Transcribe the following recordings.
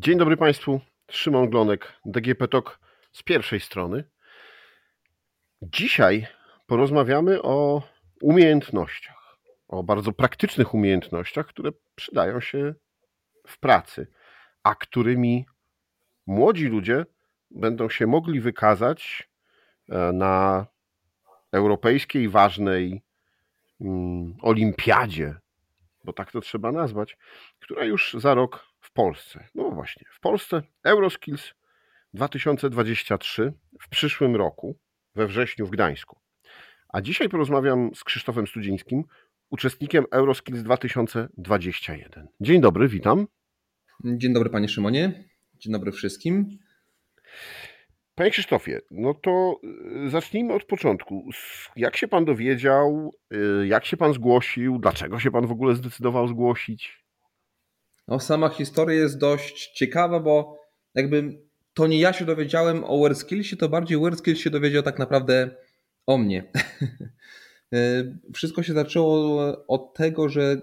Dzień dobry Państwu. Szymon Glonek, DGP TOK z pierwszej strony. Dzisiaj porozmawiamy o umiejętnościach, o bardzo praktycznych umiejętnościach, które przydają się w pracy, a którymi młodzi ludzie będą się mogli wykazać e, na europejskiej ważnej mm, olimpiadzie, bo tak to trzeba nazwać, która już za rok w Polsce. No właśnie, w Polsce Euroskills 2023 w przyszłym roku, we wrześniu w Gdańsku. A dzisiaj porozmawiam z Krzysztofem Studzińskim, uczestnikiem Euroskills 2021. Dzień dobry, witam. Dzień dobry panie Szymonie. Dzień dobry wszystkim. Panie Krzysztofie, no to y, zacznijmy od początku. Jak się pan dowiedział, y, jak się pan zgłosił, dlaczego się pan w ogóle zdecydował zgłosić? No, sama historia jest dość ciekawa, bo jakby to nie ja się dowiedziałem o WordSkillsie, to bardziej WordSkills się dowiedział tak naprawdę o mnie. Y, wszystko się zaczęło od tego, że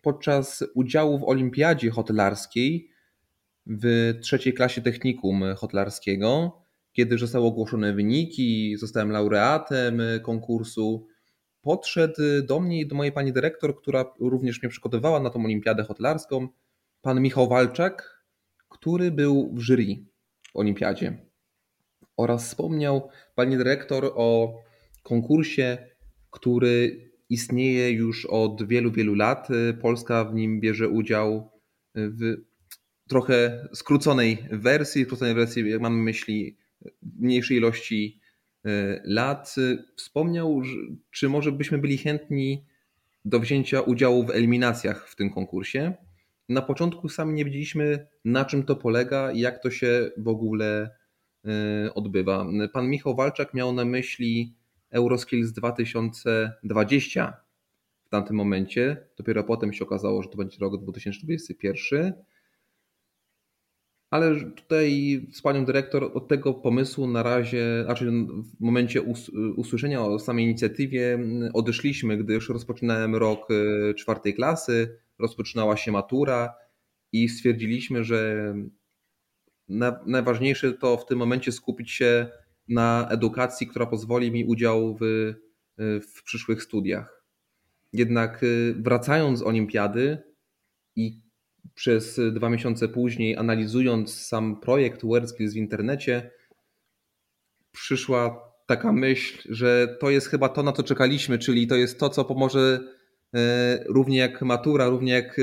podczas udziału w olimpiadzie hotelarskiej w trzeciej klasie technikum hotelarskiego, kiedy zostały ogłoszone wyniki, zostałem laureatem konkursu, podszedł do mnie i do mojej pani dyrektor, która również mnie przygotowywała na tą olimpiadę hotelarską, pan Michał Walczak, który był w jury w olimpiadzie. Oraz wspomniał pani dyrektor o konkursie, który istnieje już od wielu, wielu lat. Polska w nim bierze udział w trochę skróconej wersji. Skróconej wersji, jak mamy myśli, mniejszej ilości e, lat. Wspomniał, czy może byśmy byli chętni do wzięcia udziału w eliminacjach w tym konkursie. Na początku sami nie wiedzieliśmy, na czym to polega i jak to się w ogóle e, odbywa. Pan Michał Walczak miał na myśli Euroskills 2020 w tamtym momencie. Dopiero potem się okazało, że to będzie rok 2021. Ale tutaj z panią dyrektor od tego pomysłu na razie, znaczy w momencie usłyszenia o samej inicjatywie odeszliśmy, gdyż rozpoczynałem rok e, czwartej klasy, rozpoczynała się matura i stwierdziliśmy, że najważniejsze to w tym momencie skupić się na edukacji, która pozwoli mi udział w, w przyszłych studiach. Jednak y, wracając z olimpiady i przez dwa miesiące później, analizując sam projekt WordSkills w internecie, przyszła taka myśl, że to jest chyba to, na co czekaliśmy, czyli to jest to, co pomoże równie jak matura, równie jak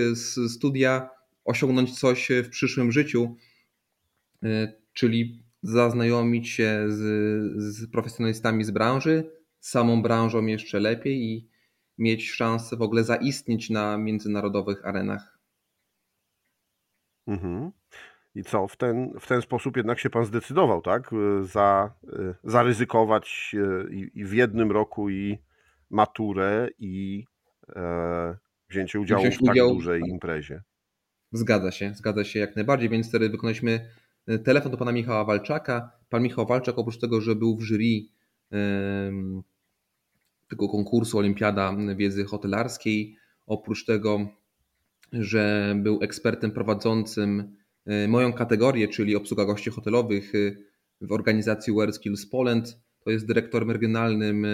studia, osiągnąć coś w przyszłym życiu, y, czyli zaznajomić się z, z profesjonalistami z branży, samą branżą jeszcze lepiej i mieć szansę w ogóle zaistnieć na międzynarodowych arenach. Mhm. I co, w ten, w ten sposób jednak się pan zdecydował, tak? Za, zaryzykować i, i w jednym roku i maturę i wzięcie udziału w tak udział... dużej imprezie. Zgadza się, zgadza się jak najbardziej, więc wtedy wykonaliśmy telefon do pana Michała Walczaka. Pan Michał Walczak oprócz tego, że był w jury tego konkursu Olimpiada Wiedzy Hotelarskiej, oprócz tego, że był ekspertem prowadzącym e, moją kategorię, czyli obsługa gości hotelowych e, w organizacji WorldSkills Poland, to jest dyrektorem regionalnym e,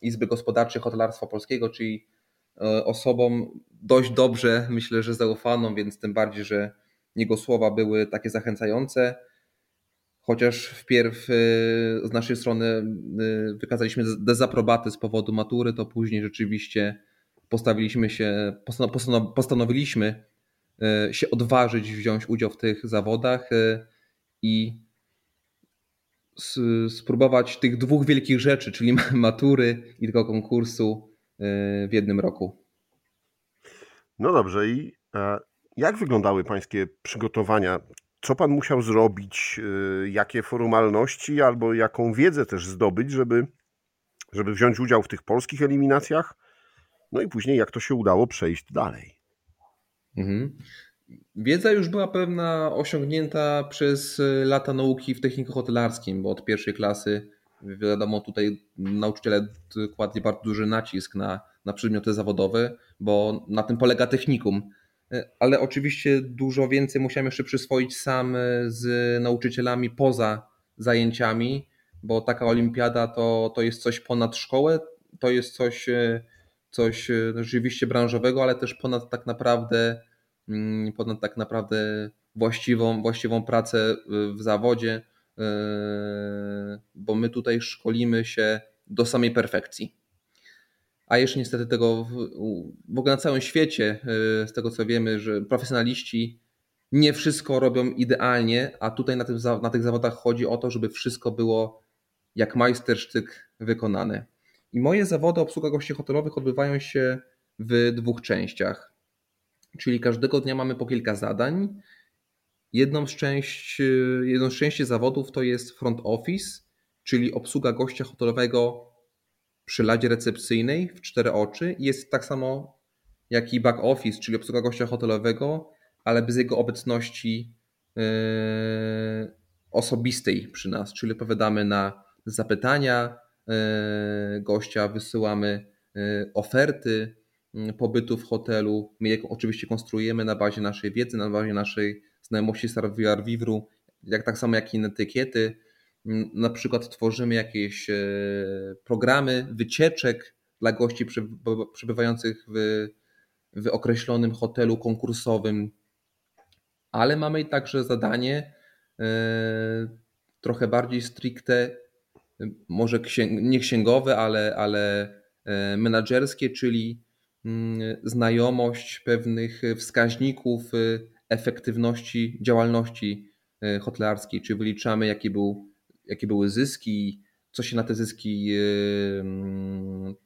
Izby Gospodarczej Hotelarstwa Polskiego, czyli osobą dość dobrze, myślę, że zaufaną, więc tym bardziej, że jego słowa były takie zachęcające. Chociaż wpierw y, z naszej strony y, wykazaliśmy dezaprobaty z powodu matury, to później rzeczywiście postawiliśmy się, postanowiliśmy się odważyć wziąć udział w tych zawodach i spróbować tych dwóch wielkich rzeczy, czyli matury i tego konkursu w jednym roku. No dobrze, i jak wyglądały Pańskie przygotowania? Co Pan musiał zrobić? Y, jakie formalności albo jaką wiedzę też zdobyć, żeby, żeby wziąć udział w tych polskich eliminacjach? No i później, jak to się udało przejść dalej? Mhm. Wiedza już była pewna osiągnięta przez lata nauki w techniku hotelarskim, bo od pierwszej klasy, wiadomo, tutaj nauczyciele kładli bardzo duży nacisk na, na przedmioty zawodowe, bo na tym polega technikum. Ale oczywiście dużo więcej musiałem jeszcze przyswoić sam z nauczycielami poza zajęciami, bo taka olimpiada to, to jest coś ponad szkołę, to jest coś, coś rzeczywiście branżowego, ale też ponad tak naprawdę mm, ponad tak naprawdę właściwą, właściwą pracę w zawodzie, bo my tutaj szkolimy się do samej perfekcji. A jeszcze niestety tego w, ogóle na całym świecie, z tego co wiemy, że profesjonaliści nie wszystko robią idealnie, a tutaj na, tym, na tych zawodach chodzi o to, żeby wszystko było jak majstersztyk wykonane. I moje zawody obsługa gości hotelowych odbywają się w dwóch częściach. Czyli każdego dnia mamy po kilka zadań. Jedną z, części, jedną z części zawodów to jest front office, czyli obsługa gościa hotelowego przy ladzie recepcyjnej w cztery oczy. Jest tak samo jak i back office, czyli obsługa gościa hotelowego, ale bez jego obecności yy, osobistej przy nas, czyli odpowiadamy na zapytania yy, gościa, wysyłamy yy, oferty pobytu w hotelu. My oczywiście konstruujemy na bazie naszej wiedzy, na bazie naszej znajomości Savoir Vivru, jak tak samo jak inne etykiety. Na przykład tworzymy jakieś programy wycieczek dla gości przebywających w, w określonym hotelu konkursowym ale mamy także zadanie e, trochę bardziej stricte, może nie księgowe, ale, ale e, czyli mm, znajomość pewnych wskaźników e, efektywności działalności hotelarskiej, czy wyliczamy, jakie, był, jakie były zyski, co się na te zyski,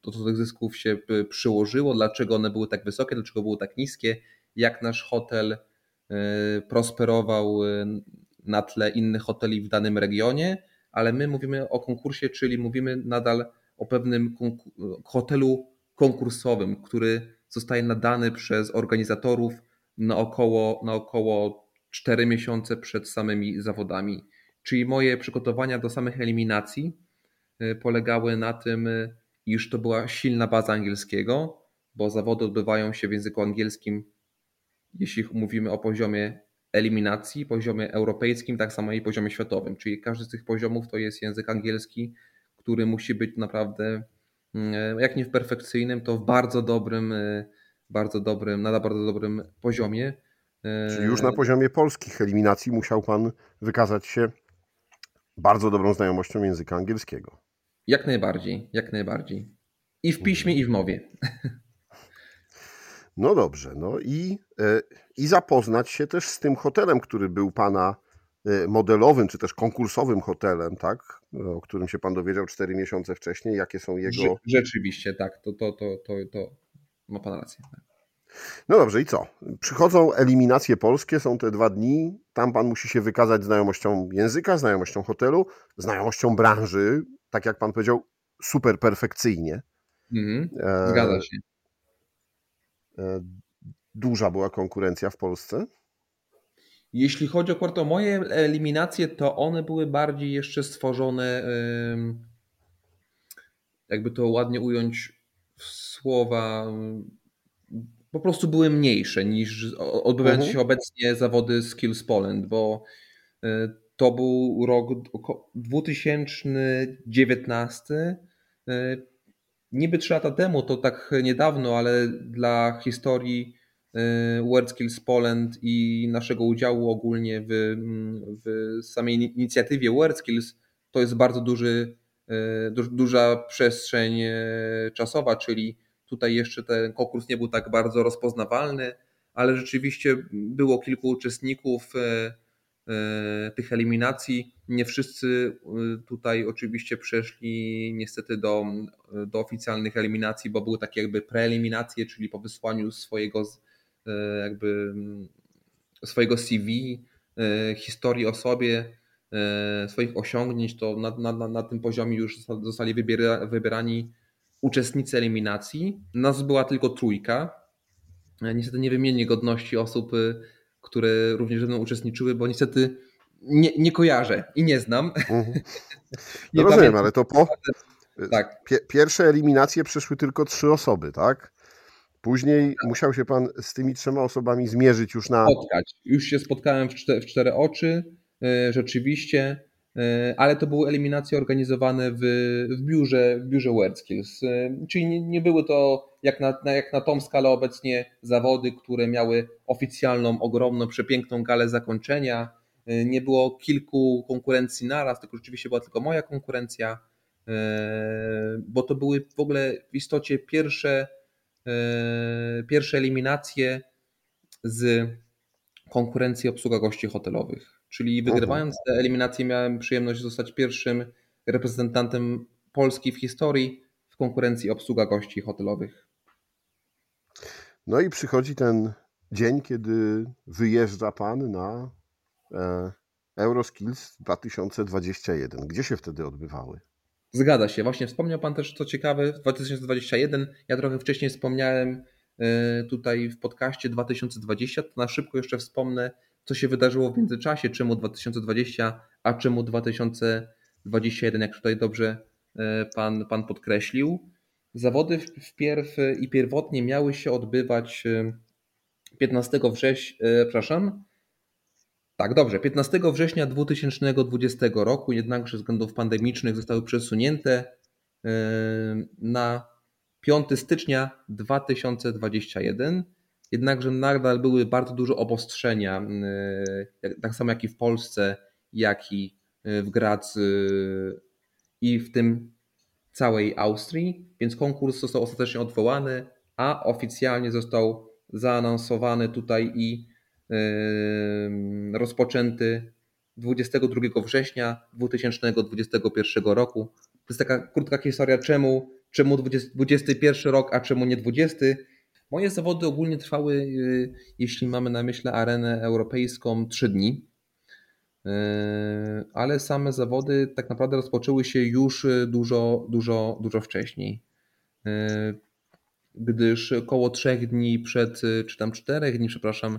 to do tych zysków się przyłożyło, dlaczego one były tak wysokie, dlaczego były tak niskie, jak nasz hotel prosperował na tle innych hoteli w danym regionie, ale my mówimy o konkursie, czyli mówimy nadal o pewnym hotelu konkursowym, który zostaje nadany przez organizatorów na około, na około 4 miesiące przed samymi zawodami. Czyli moje przygotowania do samych eliminacji y, polegały na tym, iż to była silna baza angielskiego, bo zawody odbywają się w języku angielskim jeśli mówimy o poziomie eliminacji, poziomie europejskim, tak samo i poziomie światowym. Czyli każdy z tych poziomów to jest język angielski, który musi być naprawdę, mm, jak nie w perfekcyjnym, to w bardzo dobrym, e, bardzo dobrym, na bardzo dobrym poziomie. E, Czyli już na poziomie polskich eliminacji musiał Pan wykazać się bardzo dobrą znajomością języka angielskiego. Jak najbardziej, jak najbardziej. I w piśmie, i w mowie. No dobrze, no i, e, i zapoznać się też z tym hotelem, który był Pana e, modelowym, czy też konkursowym hotelem, tak? O którym się Pan dowiedział 4 miesiące wcześniej, jakie są jego... Rzeczywiście, tak, to, to, to, to, to ma Pan rację. Tak. No dobrze, i co? Przychodzą eliminacje polskie, są te dwa dni, tam Pan musi się wykazać znajomością języka, znajomością hotelu, znajomością branży, tak jak Pan powiedział, super perfekcyjnie. Mhm, zgadza się. E, duża była konkurencja w Polsce? Jeśli chodzi akurat o moje eliminacje, to one były bardziej jeszcze stworzone, jakby to ładnie ująć słowa, po prostu były mniejsze niż odbywające mhm. się obecnie zawody Skills Poland, bo e, to był rok 2019 niby trzy lata temu, to tak niedawno, ale dla historii y, World Skills Poland i naszego udziału ogólnie w, w samej inicjatywie World Skills to jest bardzo duży, y, du, duża przestrzeń y, czasowa, czyli tutaj jeszcze ten konkurs nie był tak bardzo rozpoznawalny, ale rzeczywiście było kilku uczestników E, tych eliminacji. Nie wszyscy tutaj oczywiście przeszli niestety do, do oficjalnych eliminacji, bo były takie jakby preeliminacje, czyli po wysłaniu swojego jakby swojego CV, historii o sobie, swoich osiągnięć, to na, na, na tym poziomie już zostali wybiera, wybierani uczestnicy eliminacji. Nas była tylko trójka. Niestety nie wymienię godności osób które również ze mną uczestniczyły, bo niestety nie, nie kojarzę i nie znam. Mhm. No rozumiem, pamiętam. ale to po. Tak. pierwsze eliminacje przeszły tylko trzy osoby, tak? Później musiał się pan z tymi trzema osobami zmierzyć już na. Spotkać. Już się spotkałem w cztery, w cztery oczy, e, rzeczywiście, e, ale to były eliminacje organizowane w, w biurze, w biurze WordSkills. E, czyli nie, nie były to jak na, jak na tą skalę obecnie zawody, które miały oficjalną, ogromną, przepiękną galę zakończenia. Nie było kilku konkurencji naraz, tylko rzeczywiście była tylko moja konkurencja, bo to były w ogóle w istocie pierwsze E, pierwsze eliminacje z konkurencji obsługa gości hotelowych. Czyli wygrywając te eliminacje miałem przyjemność zostać pierwszym reprezentantem Polski w historii w konkurencji obsługa gości hotelowych. No i przychodzi ten dzień, kiedy wyjeżdża Pan na e, Euroskills 2021. Gdzie się wtedy odbywały? Zgadza się. Właśnie wspomniał Pan też, co ciekawe, 2021. Ja trochę wcześniej wspomniałem e, tutaj w podcaście 2020. To na szybko jeszcze wspomnę, co się wydarzyło w międzyczasie, czemu 2020, a czemu 2021, jak tutaj dobrze e, Pan, pan podkreślił. Zawody wpierw i pierwotnie miały się odbywać 15 e, września, przepraszam, tak, dobrze. 15 września 2020 roku, jednakże ze względów pandemicznych zostały przesunięte na 5 stycznia 2021. Jednakże nadal były bardzo duże obostrzenia, yy, tak samo jak i w Polsce, jak i yy, w Graz i w tym całej Austrii, więc konkurs został ostatecznie odwołany, a oficjalnie został zaanonsowany tutaj i rozpoczęty 22 września 2021 roku. To jest taka krótka historia, czemu, czemu 20, 21 rok, a czemu nie 20. Moje zawody ogólnie trwały, y, jeśli mamy na myśli arenę europejską, 3 dni. Y, ale same zawody tak naprawdę rozpoczęły się już dużo, dużo, dużo wcześniej. Y, gdyż około trzech dni przed, czy tam czterech dni, przepraszam,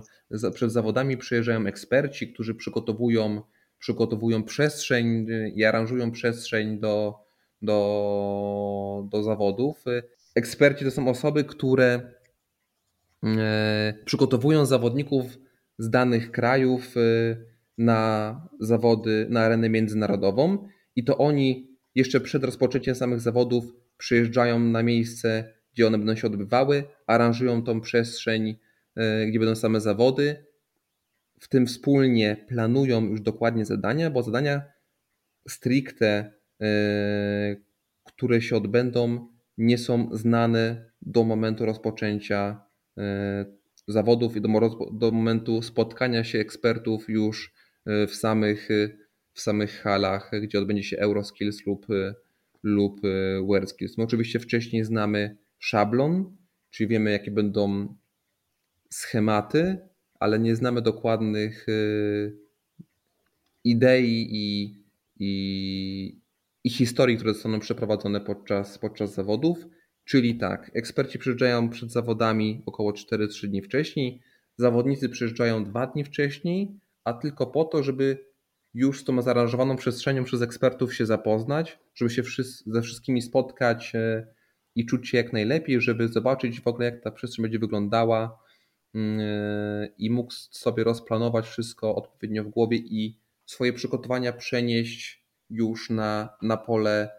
przed zawodami przyjeżdżają eksperci, którzy przygotowują, przygotowują przestrzeń i aranżują przestrzeń do, do, do zawodów. Eksperci to są osoby, które e, przygotowują zawodników z danych krajów e, na zawody, na arenę międzynarodową i to oni jeszcze przed rozpoczęciem samych zawodów przyjeżdżają na miejsce gdzie one będą się odbywały, aranżują tą przestrzeń, e, gdzie będą same zawody, w tym wspólnie planują już dokładnie zadania, bo zadania stricte, które się odbędą, nie są znane do momentu rozpoczęcia zawodów i do, do momentu spotkania się ekspertów już w samych, w samych halach, gdzie odbędzie się Euroskills lub, lub WorldSkills. My oczywiście wcześniej znamy szablon, czyli wiemy, jakie będą schematy, ale nie znamy dokładnych idei i, i, i historii, które zostaną przeprowadzone podczas, podczas zawodów. Czyli tak, eksperci przyjeżdżają przed zawodami około 4-3 dni wcześniej, zawodnicy przyjeżdżają 2 dni wcześniej, a tylko po to, żeby już z tą zaaranżowaną przestrzenią przez ekspertów się zapoznać, żeby się ze wszystkimi spotkać, e, i czuć się jak najlepiej, żeby zobaczyć w ogóle, jak ta przestrzeń będzie wyglądała mm, i mógł sobie rozplanować wszystko odpowiednio w głowie i swoje przygotowania przenieść już na, na pole,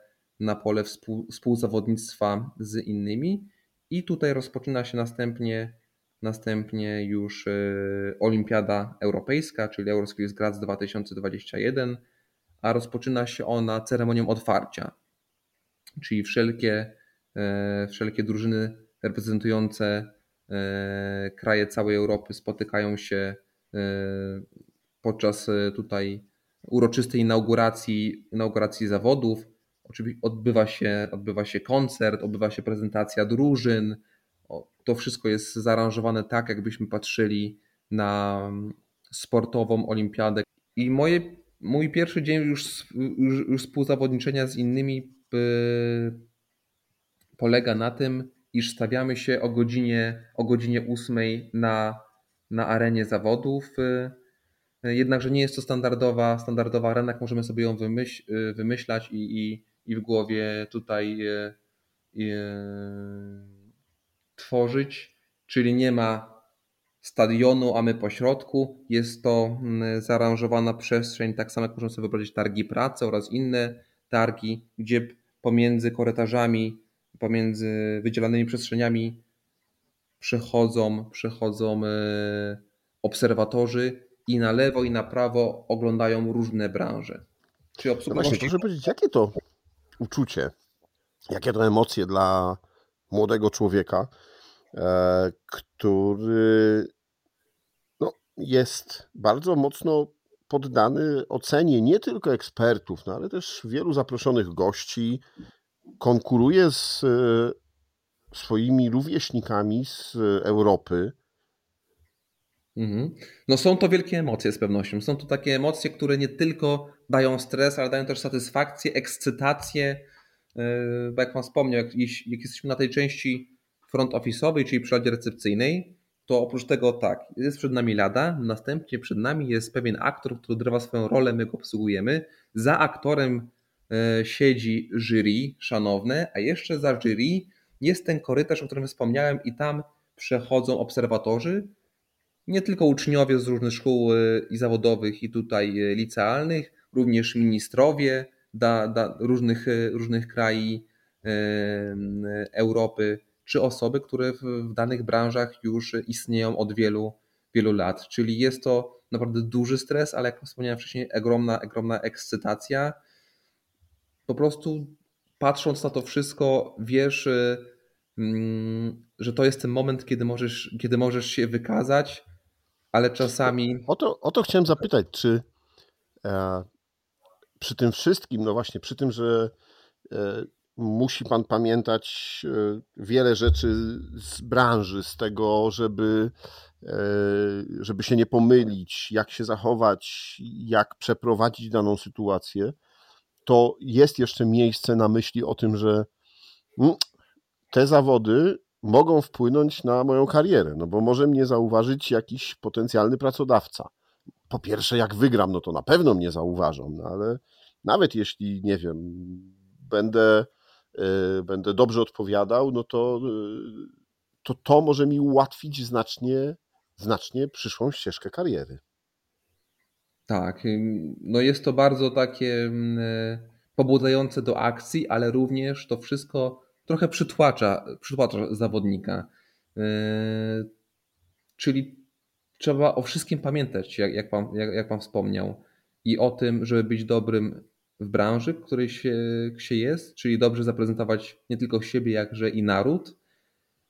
na pole współ, współzawodnictwa z innymi. I tutaj rozpoczyna się następnie, następnie już e, Olimpiada Europejska, czyli Euroskills Graz 2021, a rozpoczyna się ona ceremonią otwarcia. Czyli wszelkie E, wszelkie drużyny reprezentujące e, kraje całej Europy spotykają się podczas tutaj uroczystej inauguracji, inauguracji zawodów. Oczywiście odbywa się, odbywa się koncert, odbywa się prezentacja drużyn. To wszystko jest zaaranżowane tak, jakbyśmy patrzyli na sportową olimpiadę. I moje, mój pierwszy dzień już, już, już współzawodniczenia z innymi polega na tym, iż stawiamy się o godzinie, o godzinie 8 na, na arenie zawodów. Y, jednakże nie jest to standardowa, standardowa arena, jak możemy sobie ją y, wymyślać i, i, i w głowie tutaj y, tworzyć. czyli nie ma stadionu, a my po środku. Jest to mm, zaaranżowana przestrzeń, tak samo jak można sobie wyobrazić targi pracy oraz inne targi, gdzie pomiędzy korytarzami, pomiędzy wydzielanymi przestrzeniami przechodzą, przechodzą e, obserwatorzy i na lewo i na prawo oglądają różne branże. Czy no właśnie, proszę powiedzieć, jakie to uczucie, jakie to emocje dla młodego człowieka, e, który no, jest bardzo mocno poddany ocenie nie tylko ekspertów, no, ale też wielu zaproszonych gości, konkuruje z e, swoimi rówieśnikami z Europy. Mhm. No są to wielkie emocje z pewnością. Są to takie emocje, które nie tylko dają stres, ale dają też satysfakcję, ekscytację. E, bo jak Pan wspomniał, jak, jak jesteśmy na tej części front office'owej, czyli przy recepcyjnej, to oprócz tego tak, jest przed nami lada, następnie przed nami jest pewien aktor, który odgrywa swoją rolę, my go obsługujemy. Za aktorem e, siedzi jury szanowne, a jeszcze za jury jest ten korytarz, o którym wspomniałem i tam przechodzą obserwatorzy, nie tylko uczniowie z różnych szkół e, i zawodowych i tutaj licealnych, również ministrowie da, da różnych, różnych krajów Europy, czy osoby, które w danych branżach już istnieją od wielu, wielu lat. Czyli jest to naprawdę duży stres, ale jak wspomniałem wcześniej, ogromna, ogromna ekscytacja. Po prostu patrząc na to wszystko, wiesz, mm, że to jest ten moment, kiedy możesz, kiedy możesz się wykazać, ale czasami. O to, o to chciałem zapytać, czy e, przy tym wszystkim, no właśnie, przy tym, że e, musi pan pamiętać e, wiele rzeczy z branży, z tego, żeby, e, żeby się nie pomylić, jak się zachować, jak przeprowadzić daną sytuację, to jest jeszcze miejsce na myśli o tym, że mm, te zawody mogą wpłynąć na moją karierę, no bo może mnie zauważyć jakiś potencjalny pracodawca. Po pierwsze, jak wygram, no to na pewno mnie zauważą, no ale nawet jeśli, nie wiem, będę Y, będę dobrze odpowiadał, no to, y, to to może mi ułatwić znacznie, znacznie przyszłą ścieżkę kariery. Tak, no jest to bardzo takie pobudzające do akcji, ale również to wszystko trochę przytłacza, przytłacza zawodnika. Czyli trzeba o wszystkim pamiętać, jak, jak, pan, jak, jak pan wspomniał, i o tym, żeby być dobrym w branży, w której się, się jest, czyli dobrze zaprezentować nie tylko siebie, jakże i naród,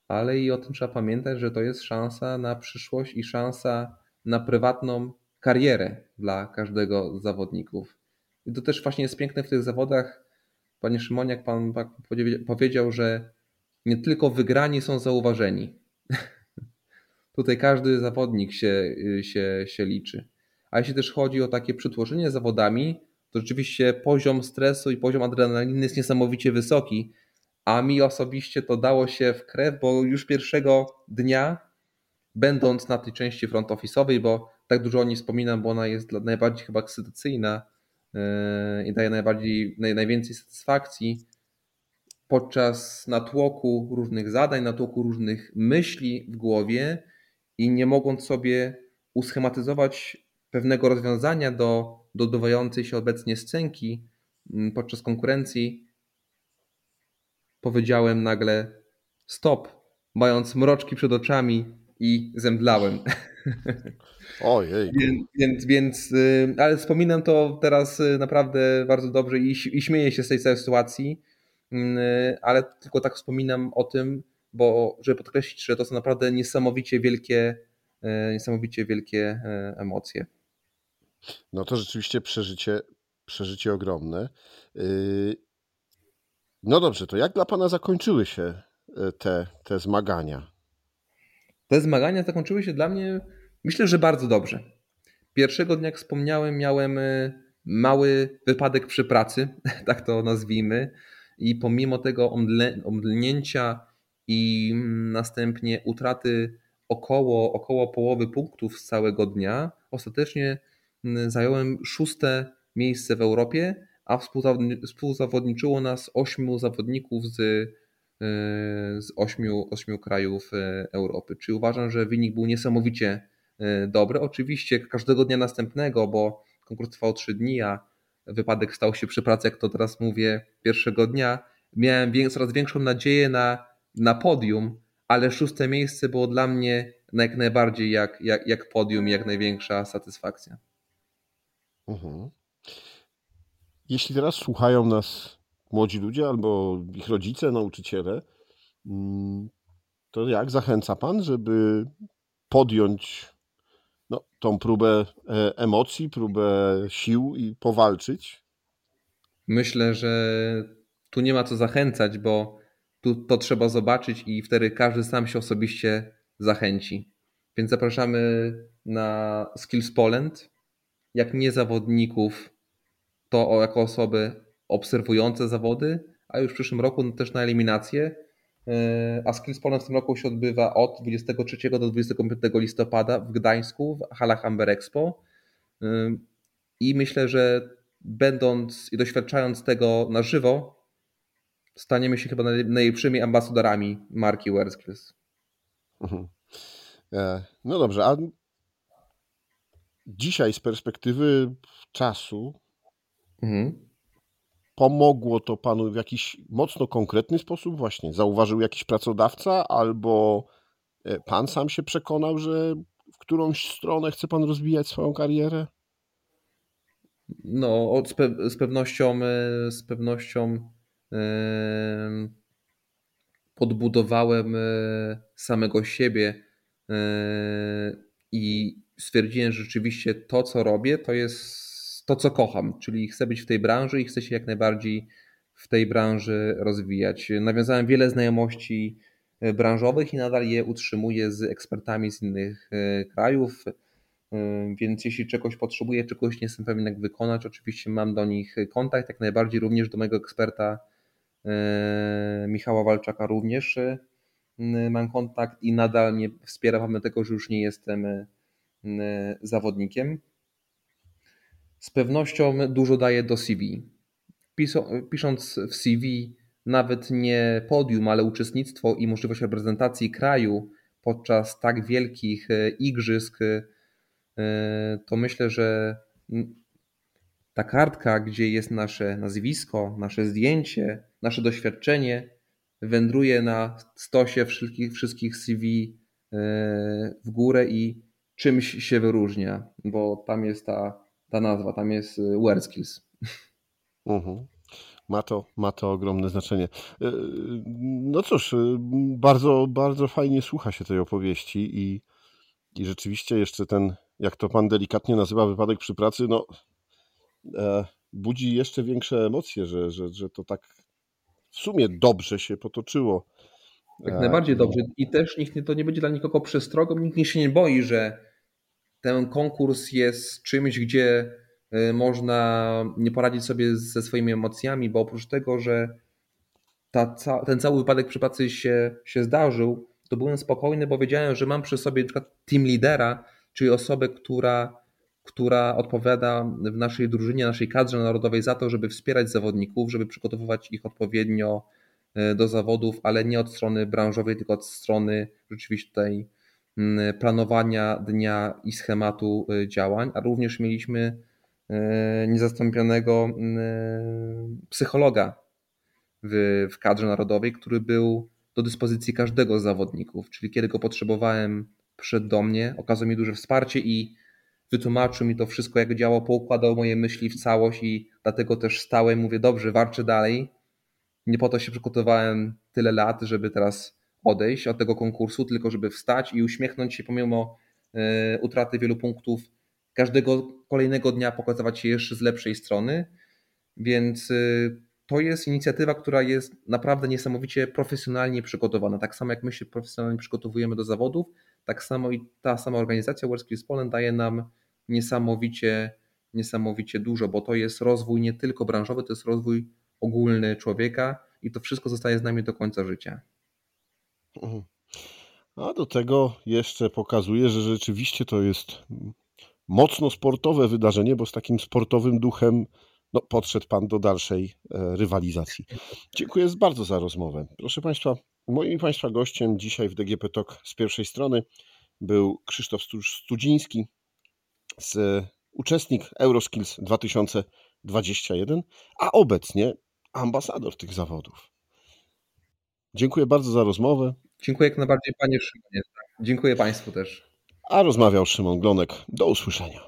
ale i o tym trzeba pamiętać, że to jest szansa na przyszłość i szansa na prywatną karierę dla każdego z zawodników. I to też właśnie jest piękne w tych zawodach. Panie Szymoniak, pan powiedział, że nie tylko wygrani są zauważeni. Tutaj każdy zawodnik się, się, się liczy. A jeśli też chodzi o takie przytłoczenie zawodami, to rzeczywiście poziom stresu i poziom adrenaliny jest niesamowicie wysoki, a mi osobiście to dało się w krew, bo już pierwszego dnia, będąc na tej części front office'owej, bo tak dużo o niej wspominam, bo ona jest najbardziej chyba ekscytacyjna yy, i daje najbardziej, najwięcej satysfakcji, podczas natłoku różnych zadań, natłoku różnych myśli w głowie i nie mogąc sobie uschematyzować pewnego rozwiązania do do odbywającej się obecnie scenki mm, podczas konkurencji powiedziałem nagle stop, mając mroczki przed oczami i zemdlałem. Ojej. więc, więc, więc, y, ale wspominam to teraz y, naprawdę bardzo dobrze i, i śmieję się z tej całej sytuacji, y, ale tylko tak wspominam o tym, bo żeby podkreślić, że to są naprawdę niesamowicie wielkie, niesamowicie wielkie emocje. No to rzeczywiście przeżycie, przeżycie ogromne. Yy, no dobrze, to jak dla Pana zakończyły się e, te, te zmagania? Te zmagania zakończyły się dla mnie, myślę, że bardzo dobrze. Pierwszego dnia, jak wspomniałem, miałem e, mały wypadek przy pracy, tak to nazwijmy, i pomimo tego omdlnięcia i mm, następnie utraty około, około połowy punktów z całego dnia, ostatecznie zająłem szóste miejsce w Europie, a współzawodniczyło nas ośmiu zawodników z z ośmiu, ośmiu krajów Europy. Czyli uważam, że wynik był niesamowicie dobry. Oczywiście każdego dnia następnego, bo konkurs trwał trzy dni, a wypadek stał się przy pracy, jak to teraz mówię, pierwszego dnia. Miałem coraz większą nadzieję na, na podium, ale szóste miejsce było dla mnie jak najbardziej jak, jak, jak podium jak największa satysfakcja. Mhm. Jeśli teraz słuchają nas młodzi ludzie albo ich rodzice, nauczyciele, mm, to jak zachęca Pan, żeby podjąć no, tą próbę e, emocji, próbę sił i powalczyć? Myślę, że tu nie ma co zachęcać, bo tu to trzeba zobaczyć i wtedy każdy sam się osobiście zachęci. Więc zapraszamy na Skills Poland. Jak nie zawodników, to jako osoby obserwujące zawody, a już w przyszłym roku też na eliminację. E, a Skills Poland w tym roku się odbywa od 23 do 25 listopada w Gdańsku, w halach Amber Expo. E, I myślę, że będąc i doświadczając tego na żywo, staniemy się chyba najlepszymi ambasadorami marki WorldSkills. Mhm. E, no dobrze, a dzisiaj z perspektywy czasu mhm. pomogło to panu w jakiś mocno konkretny sposób właśnie? Zauważył jakiś pracodawca albo e, pan sam się przekonał, że w którąś stronę chce pan rozwijać swoją karierę? No, z, pe z pewnością e, z pewnością yy, podbudowałem samego siebie i stwierdziłem, że rzeczywiście to, co robię, to jest to, co kocham, czyli chcę być w tej branży i chcę się jak najbardziej w tej branży rozwijać. Nawiązałem wiele znajomości e, branżowych i nadal je utrzymuję z ekspertami z innych e, krajów. E, więc jeśli czegoś potrzebuję, czegoś nie jestem pewien, jak wykonać, oczywiście mam do nich kontakt, jak najbardziej również do mojego eksperta Michała Walczaka również mam kontakt i nadal mnie wspiera, pomimo tego, że już nie jestem zawodnikiem. Z pewnością dużo daje do CV. Pisząc w CV nawet nie podium, ale uczestnictwo i możliwość reprezentacji kraju podczas tak wielkich e, igrzysk, e, to myślę, że ta kartka, gdzie jest nasze nazwisko, nasze zdjęcie, nasze doświadczenie, wędruje na stosie wszystkich, wszystkich CV w górę i czymś się wyróżnia, bo tam jest ta, ta nazwa, tam jest e, WordSkills. Mhm. Ma to, ma to ogromne znaczenie. E, no cóż, bardzo, bardzo fajnie słucha się tej opowieści i, i rzeczywiście jeszcze ten, jak to pan delikatnie nazywa, wypadek przy pracy, no e, budzi jeszcze większe emocje, że, że, że to tak w sumie dobrze się potoczyło. Jak najbardziej dobrze. I też nikt to nie będzie dla nikogo przestrogą, nikt się nie boi, że ten konkurs jest czymś, gdzie y, można nie poradzić sobie ze swoimi emocjami, bo oprócz tego, że ta, ten cały wypadek przy pracy się, się zdarzył, to byłem spokojny, bo wiedziałem, że mam przy sobie np. team lidera, czyli osobę, która która odpowiada w naszej drużynie, naszej kadrze narodowej za to, żeby wspierać zawodników, żeby przygotowywać ich odpowiednio e, do zawodów, ale nie od strony branżowej, tylko od strony rzeczywiście mm, planowania dnia i schematu e, działań, a również mieliśmy e, niezastąpionego psychologa w, w kadrze narodowej, który był do dyspozycji każdego z zawodników, czyli kiedy go potrzebowałem, przyszedł do mnie, okazał mi duże wsparcie i wytłumaczył mi to wszystko, jak działo, poukładał moje myśli w całość i dlatego też stałem, mówię, dobrze, warczę dalej. Nie po to się przygotowałem tyle lat, żeby teraz odejść od tego konkursu, tylko żeby wstać i uśmiechnąć się pomimo e, utraty wielu punktów. Każdego kolejnego dnia pokazywać się jeszcze z lepszej strony. Więc e, to jest inicjatywa, która jest naprawdę niesamowicie profesjonalnie przygotowana. Tak samo jak my się profesjonalnie przygotowujemy do zawodów, tak samo i ta sama organizacja WorldSkills Poland daje nam niesamowicie, niesamowicie dużo, bo to jest rozwój nie tylko branżowy, to jest rozwój ogólny człowieka i to wszystko zostaje z nami do końca życia. Mhm. A do tego jeszcze pokazuje, że rzeczywiście to jest mocno sportowe wydarzenie, bo z takim sportowym duchem no, podszedł Pan do dalszej e, rywalizacji. Dziękuję bardzo za rozmowę. Proszę Państwa, moim Państwa gościem dzisiaj w DGP Talk z pierwszej strony był Krzysztof Studziński, z, uczestnik Euroskills 2021, a obecnie ambasador tych zawodów. Dziękuję bardzo za rozmowę. Dziękuję jak najbardziej Panie Szymonie. Dziękuję Państwu też. A rozmawiał Szymon Glonek. Do usłyszenia.